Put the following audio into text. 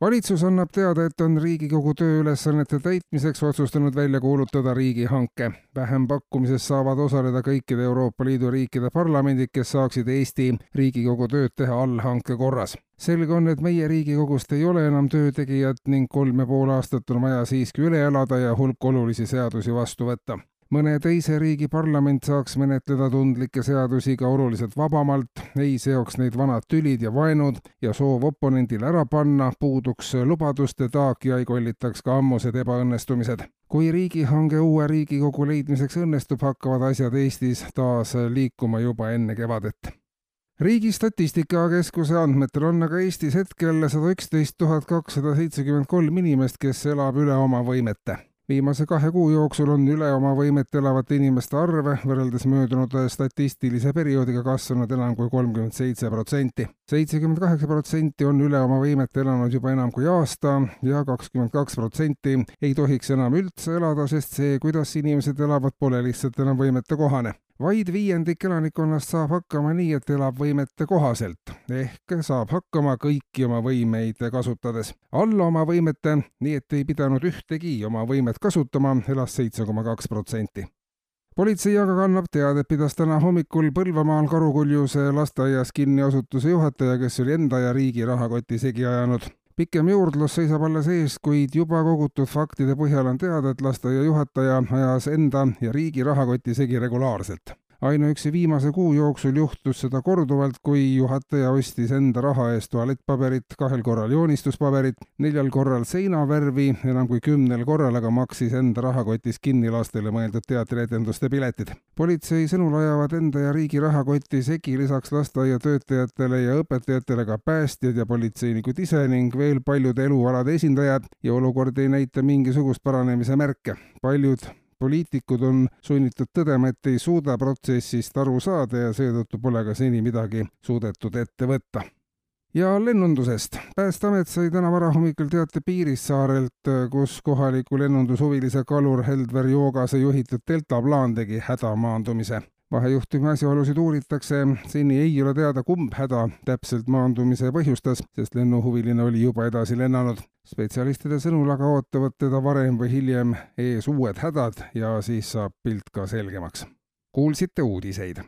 Valitsus annab teada, et on Riigikogu tööülesannete täitmiseks otsustanud välja kuulutada riigihanke. vähempakkumises saavad osaleda kõikide Euroopa Liidu riikide parlamendid, kes saaksid Eesti Riigikogu tööd teha allhanke korras. selge on, et meie Riigikogust ei ole enam töötegijat ning kolm ja pool aastat on vaja siiski üle elada ja hulk olulisi seadusi vastu võtta mõne teise riigi parlament saaks menetleda tundlikke seadusi ka oluliselt vabamalt, ei seoks neid vanad tülid ja vaenud ja soov oponendile ära panna, puuduks lubaduste taak ja ei kollitaks ka ammused ebaõnnestumised. kui riigihange uue Riigikogu leidmiseks õnnestub, hakkavad asjad Eestis taas liikuma juba enne kevadet riigi Statistikakeskuse andmetel on aga Eestis hetkel sada üksteist tuhat kakssada seitsekümmend kolm inimest, kes elab üle oma võimete viimase kahe kuu jooksul on üle oma võimet elavate inimeste arv võrreldes möödunud statistilise perioodiga kasvanud enam kui kolmkümmend seitse protsenti. Seitsekümmend kaheksa protsenti on üle oma võimet elanud juba enam kui aasta ja kakskümmend kaks protsenti ei tohiks enam üldse elada, sest see, kuidas inimesed elavad, pole lihtsalt enam võimetekohane vaid viiendik elanikkonnast saab hakkama nii, et elab võimete kohaselt. Ehk saab hakkama kõiki oma võimeid kasutades. alla oma võimete, nii et ei pidanud ühtegi oma võimet kasutama, elas seitse koma kaks protsenti politsei aga kannab teadet, pidas täna hommikul Põlvamaal Karukuljuse lasteaias kinni asutuse juhataja, kes oli enda ja riigi rahakoti segi ajanud. Pikem juurdlus seisab alles ees, kuid juba kogutud faktide põhjal on teada, et lasteaia juhataja ajas enda ja riigi rahakoti segi regulaarselt ainuüksi viimase kuu jooksul juhtus seda korduvalt, kui juhataja ostis enda raha eest tualettpaberit, kahel korral joonistuspaberit, neljal korral seinavärvi, enam kui kümnel korral aga maksis enda rahakotis kinni lastele mõeldud teatrietenduste piletid. politsei sõnul ajavad enda ja riigi rahakoti segi lisaks lasteaiatöötajatele ja õpetajatele ka päästjad ja politseinikud ise ning veel paljude elualade esindajad ja olukord ei näita mingisugust paranemise märke. paljud poliitikud on sunnitud tõdema, et ei suuda protsessist aru saada ja seetõttu pole ka seni midagi suudetud ette võtta ja lennundusest. päästeamet sai täna varahommikul teate Piirissaarelt, kus kohaliku lennundushuvilise kalur Heldver Joogase juhitud deltaplaan tegi hädamaandumise vahejuhtumi asjaolusid uuritakse, seni ei ole teada, kumb häda täpselt maandumise põhjustas, sest lennuhuviline oli juba edasi lennanud. spetsialistide sõnul aga ootavad teda varem või hiljem ees uued hädad ja siis saab pilt ka selgemaks. kuulsite uudiseid